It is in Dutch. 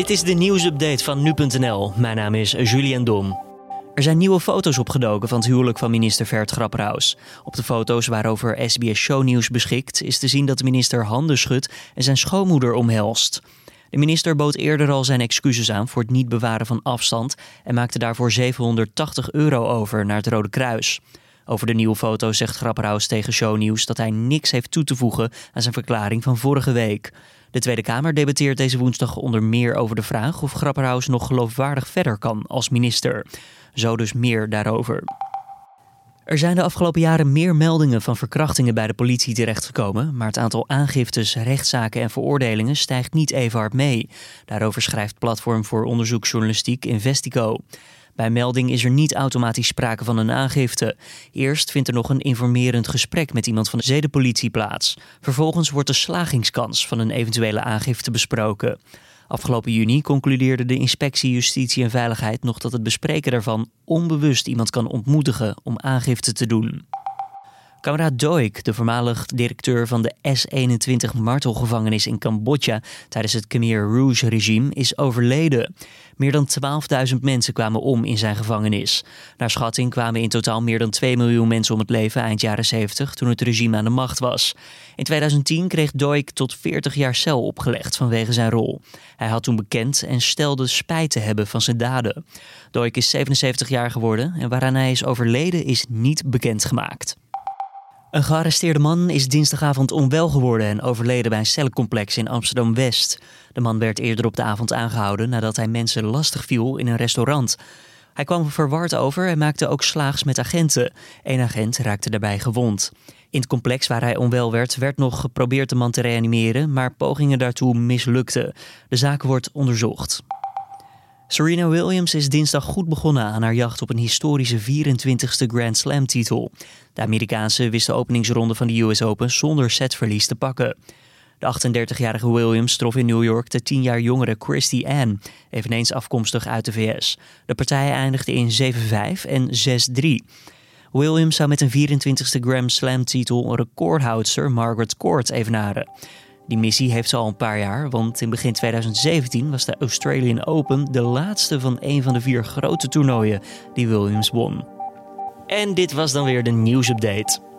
Dit is de nieuwsupdate van nu.nl. Mijn naam is Julian Dom. Er zijn nieuwe foto's opgedoken van het huwelijk van minister Vert Grapperhaus. Op de foto's waarover SBS Shownieuws beschikt is te zien dat de minister handen schudt en zijn schoonmoeder omhelst. De minister bood eerder al zijn excuses aan voor het niet bewaren van afstand en maakte daarvoor 780 euro over naar het Rode Kruis. Over de nieuwe foto zegt Grapperhaus tegen Shownieuws dat hij niks heeft toe te voegen aan zijn verklaring van vorige week. De Tweede Kamer debatteert deze woensdag onder meer over de vraag of Grapperhaus nog geloofwaardig verder kan als minister. Zo dus meer daarover. Er zijn de afgelopen jaren meer meldingen van verkrachtingen bij de politie terechtgekomen, maar het aantal aangiftes, rechtszaken en veroordelingen stijgt niet even hard mee. Daarover schrijft Platform voor Onderzoeksjournalistiek Investico. Bij melding is er niet automatisch sprake van een aangifte. Eerst vindt er nog een informerend gesprek met iemand van de zedenpolitie plaats. Vervolgens wordt de slagingskans van een eventuele aangifte besproken. Afgelopen juni concludeerde de Inspectie Justitie en Veiligheid nog dat het bespreken daarvan onbewust iemand kan ontmoedigen om aangifte te doen. Kameraad Doik, de voormalig directeur van de S-21 martelgevangenis in Cambodja tijdens het Khmer Rouge-regime, is overleden. Meer dan 12.000 mensen kwamen om in zijn gevangenis. Naar schatting kwamen in totaal meer dan 2 miljoen mensen om het leven eind jaren 70 toen het regime aan de macht was. In 2010 kreeg Doik tot 40 jaar cel opgelegd vanwege zijn rol. Hij had toen bekend en stelde spijt te hebben van zijn daden. Doik is 77 jaar geworden en waaraan hij is overleden is niet bekendgemaakt. Een gearresteerde man is dinsdagavond onwel geworden en overleden bij een cellencomplex in Amsterdam-West. De man werd eerder op de avond aangehouden nadat hij mensen lastig viel in een restaurant. Hij kwam verward over en maakte ook slaags met agenten. Eén agent raakte daarbij gewond. In het complex waar hij onwel werd, werd nog geprobeerd de man te reanimeren, maar pogingen daartoe mislukten. De zaak wordt onderzocht. Serena Williams is dinsdag goed begonnen aan haar jacht op een historische 24ste Grand Slam titel. De Amerikaanse wist de openingsronde van de US Open zonder setverlies te pakken. De 38-jarige Williams trof in New York de 10 jaar jongere Christy Ann, eveneens afkomstig uit de VS. De partij eindigde in 7-5 en 6-3. Williams zou met een 24ste Grand Slam titel recordhoudster Margaret Court evenaren. Die missie heeft ze al een paar jaar, want in begin 2017 was de Australian Open de laatste van een van de vier grote toernooien die Williams won. En dit was dan weer de nieuwsupdate.